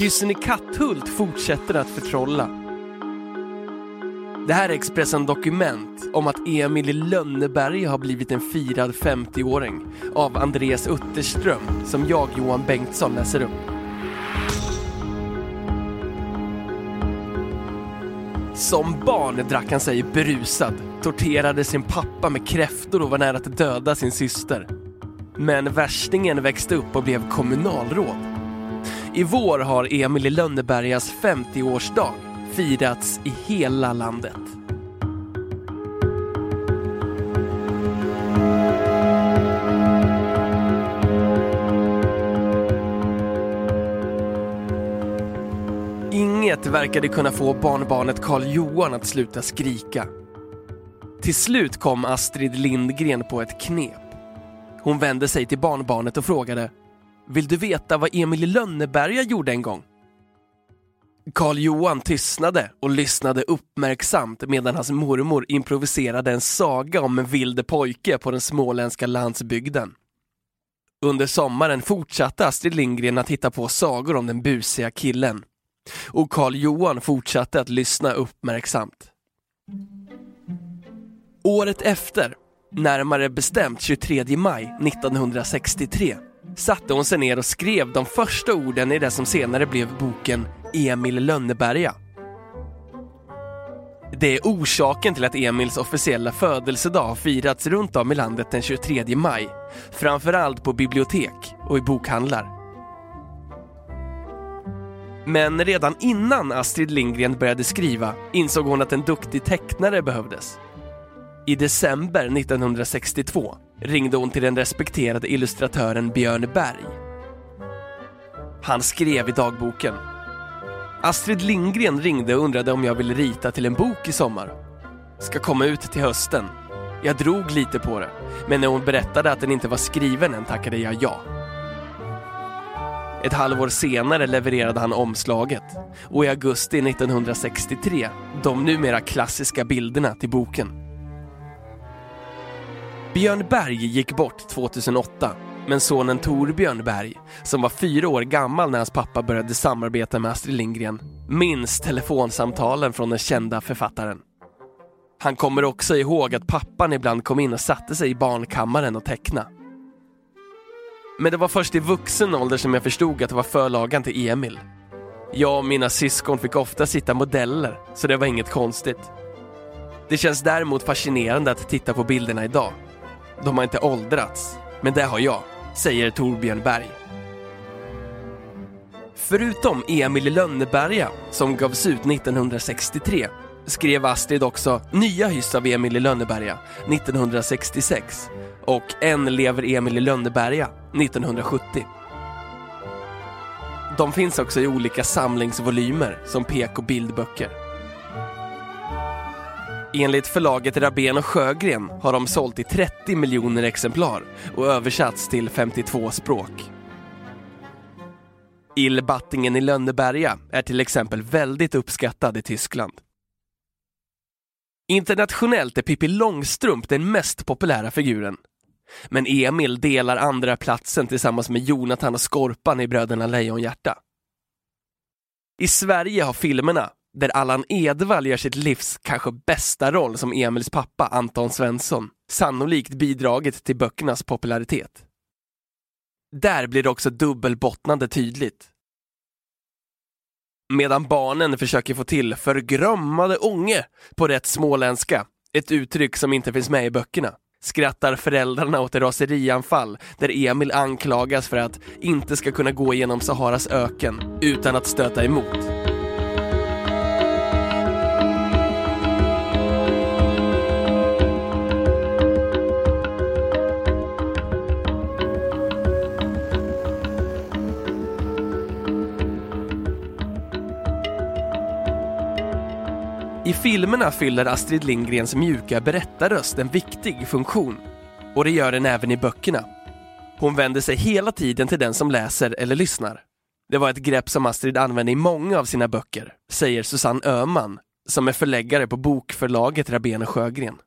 Hyssen i Katthult fortsätter att förtrolla. Det här är Expressen Dokument om att Emil i Lönneberga har blivit en firad 50-åring av Andreas Utterström som jag, Johan Bengtsson, läser upp. Som barn drack han sig berusad, torterade sin pappa med kräftor och var nära att döda sin syster. Men värstingen växte upp och blev kommunalråd. I vår har Emil i Lönnebergas 50-årsdag firats i hela landet. Inget verkade kunna få barnbarnet Karl Johan att sluta skrika. Till slut kom Astrid Lindgren på ett knep. Hon vände sig till barnbarnet och frågade vill du veta vad Emil i Lönneberga gjorde en gång? Karl Johan tystnade och lyssnade uppmärksamt medan hans mormor improviserade en saga om en vild pojke på den småländska landsbygden. Under sommaren fortsatte Astrid Lindgren att hitta på sagor om den busiga killen. Och Karl Johan fortsatte att lyssna uppmärksamt. Året efter, närmare bestämt 23 maj 1963, satte hon sig ner och skrev de första orden i det som senare blev boken Emil Lönneberga. Det är orsaken till att Emils officiella födelsedag har firats runt om i landet den 23 maj. Framförallt på bibliotek och i bokhandlar. Men redan innan Astrid Lindgren började skriva insåg hon att en duktig tecknare behövdes. I december 1962 ringde hon till den respekterade illustratören Björn Berg. Han skrev i dagboken. Astrid Lindgren ringde och undrade om jag ville rita till en bok i sommar. Ska komma ut till hösten. Jag drog lite på det, men när hon berättade att den inte var skriven än tackade jag ja. Ett halvår senare levererade han omslaget och i augusti 1963 de numera klassiska bilderna till boken. Björn Berg gick bort 2008 men sonen Torbjörn Berg, som var fyra år gammal när hans pappa började samarbeta med Astrid Lindgren, minns telefonsamtalen från den kända författaren. Han kommer också ihåg att pappan ibland kom in och satte sig i barnkammaren och teckna. Men det var först i vuxen ålder som jag förstod att det var förlagan till Emil. Jag och mina syskon fick ofta sitta modeller, så det var inget konstigt. Det känns däremot fascinerande att titta på bilderna idag. De har inte åldrats, men det har jag, säger Torbjörn Berg. Förutom Emil i Lönneberga, som gavs ut 1963, skrev Astrid också nya hyss av Emil i Lönneberga 1966 och En lever Emil i Lönneberga 1970. De finns också i olika samlingsvolymer som pek och bildböcker. Enligt förlaget Rabén och Sjögren har de sålt i 30 miljoner exemplar och översatts till 52 språk. Illbattingen i Lönneberga är till exempel väldigt uppskattad i Tyskland. Internationellt är Pippi Långstrump den mest populära figuren. Men Emil delar andra platsen tillsammans med Jonathan och Skorpan i Bröderna Lejonhjärta. I Sverige har filmerna, där Allan Edwall gör sitt livs kanske bästa roll som Emils pappa Anton Svensson, sannolikt bidragit till böckernas popularitet. Där blir det också dubbelbottnande tydligt. Medan barnen försöker få till förgrömmade ånge på rätt småländska, ett uttryck som inte finns med i böckerna, skrattar föräldrarna åt ett raserianfall där Emil anklagas för att inte ska kunna gå genom Saharas öken utan att stöta emot. I filmerna fyller Astrid Lindgrens mjuka berättarröst en viktig funktion. Och det gör den även i böckerna. Hon vänder sig hela tiden till den som läser eller lyssnar. Det var ett grepp som Astrid använde i många av sina böcker, säger Susanne Öhman, som är förläggare på bokförlaget Rabén Sjögren.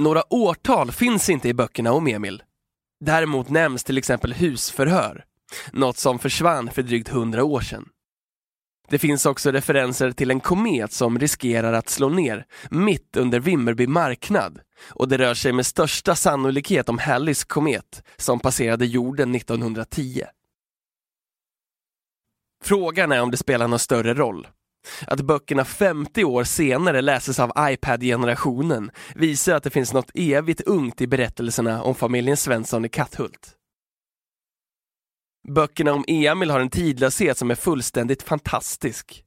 Några årtal finns inte i böckerna om Emil. Däremot nämns till exempel husförhör, något som försvann för drygt hundra år sedan. Det finns också referenser till en komet som riskerar att slå ner mitt under Vimmerby marknad och det rör sig med största sannolikhet om Halleys komet som passerade jorden 1910. Frågan är om det spelar någon större roll. Att böckerna 50 år senare läses av iPad-generationen visar att det finns något evigt ungt i berättelserna om familjen Svensson i Katthult. Böckerna om Emil har en tidlöshet som är fullständigt fantastisk.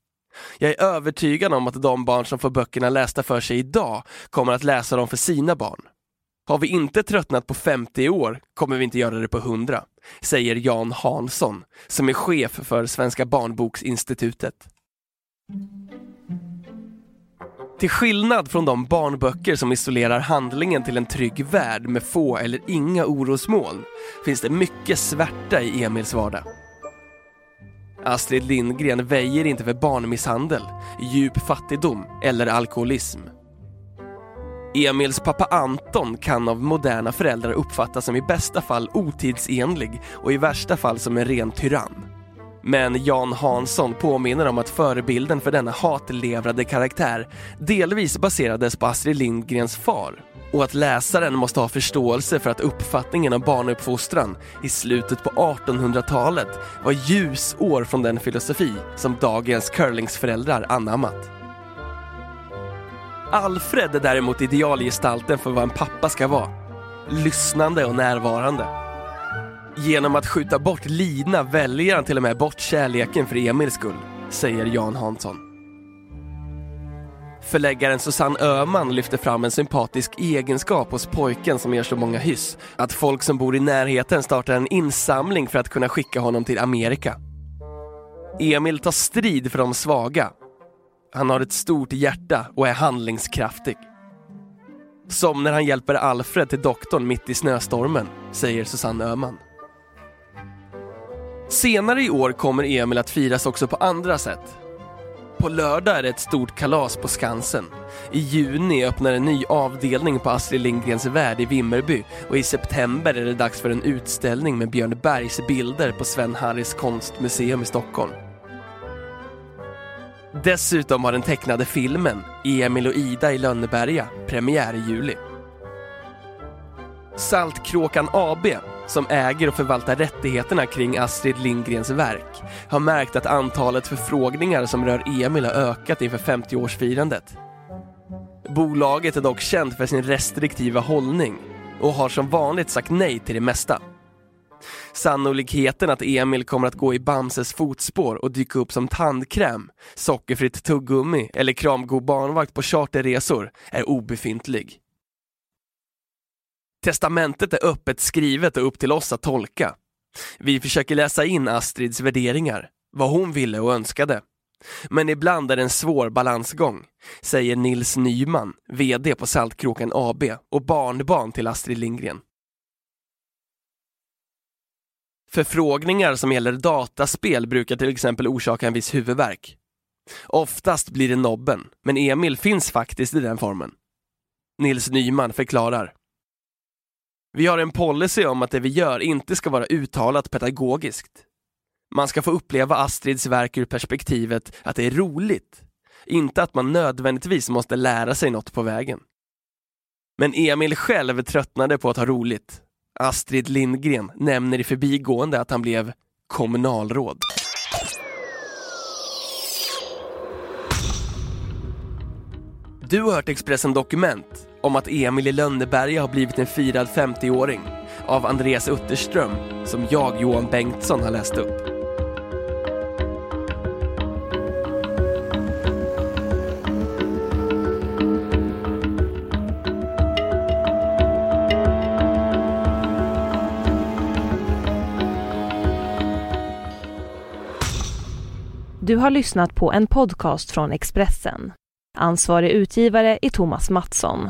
Jag är övertygad om att de barn som får böckerna lästa för sig idag kommer att läsa dem för sina barn. Har vi inte tröttnat på 50 år kommer vi inte göra det på 100, säger Jan Hansson, som är chef för Svenska barnboksinstitutet. Till skillnad från de barnböcker som isolerar handlingen till en trygg värld med få eller inga orosmoln finns det mycket svärta i Emils vardag. Astrid Lindgren väjer inte för barnmisshandel, djup fattigdom eller alkoholism. Emils pappa Anton kan av moderna föräldrar uppfattas som i bästa fall otidsenlig och i värsta fall som en ren tyrann. Men Jan Hansson påminner om att förebilden för denna hatlevrade karaktär delvis baserades på Astrid Lindgrens far och att läsaren måste ha förståelse för att uppfattningen om barnuppfostran i slutet på 1800-talet var ljusår från den filosofi som dagens curlingsföräldrar anammat. Alfred är däremot idealgestalten för vad en pappa ska vara. Lyssnande och närvarande. Genom att skjuta bort Lina väljer han till och med bort kärleken för Emils skull, säger Jan Hansson. Förläggaren Susanne Öhman lyfter fram en sympatisk egenskap hos pojken som gör så många hyss. Att folk som bor i närheten startar en insamling för att kunna skicka honom till Amerika. Emil tar strid för de svaga. Han har ett stort hjärta och är handlingskraftig. Som när han hjälper Alfred till doktorn mitt i snöstormen, säger Susanne Öhman. Senare i år kommer Emil att firas också på andra sätt. På lördag är det ett stort kalas på Skansen. I juni öppnar en ny avdelning på Astrid Lindgrens Värld i Vimmerby och i september är det dags för en utställning med Björn Bergs bilder på Sven Harris konstmuseum i Stockholm. Dessutom har den tecknade filmen Emil och Ida i Lönneberga premiär i juli. Saltkråkan AB, som äger och förvaltar rättigheterna kring Astrid Lindgrens verk, har märkt att antalet förfrågningar som rör Emil har ökat inför 50-årsfirandet. Bolaget är dock känt för sin restriktiva hållning och har som vanligt sagt nej till det mesta. Sannolikheten att Emil kommer att gå i Bamses fotspår och dyka upp som tandkräm, sockerfritt tuggummi eller kramgod barnvakt på charterresor är obefintlig. Testamentet är öppet skrivet och upp till oss att tolka. Vi försöker läsa in Astrids värderingar, vad hon ville och önskade. Men ibland är det en svår balansgång, säger Nils Nyman, VD på Saltkråkan AB och barnbarn till Astrid Lindgren. Förfrågningar som gäller dataspel brukar till exempel orsaka en viss huvudvärk. Oftast blir det nobben, men Emil finns faktiskt i den formen. Nils Nyman förklarar. Vi har en policy om att det vi gör inte ska vara uttalat pedagogiskt. Man ska få uppleva Astrids verk ur perspektivet att det är roligt, inte att man nödvändigtvis måste lära sig något på vägen. Men Emil själv tröttnade på att ha roligt. Astrid Lindgren nämner i förbigående att han blev kommunalråd. Du har hört Expressen Dokument om att Emil i Lönneberga har blivit en firad 50-åring av Andreas Utterström som jag, Johan Bengtsson, har läst upp. Du har lyssnat på en podcast från Expressen. Ansvarig utgivare är Thomas Mattsson.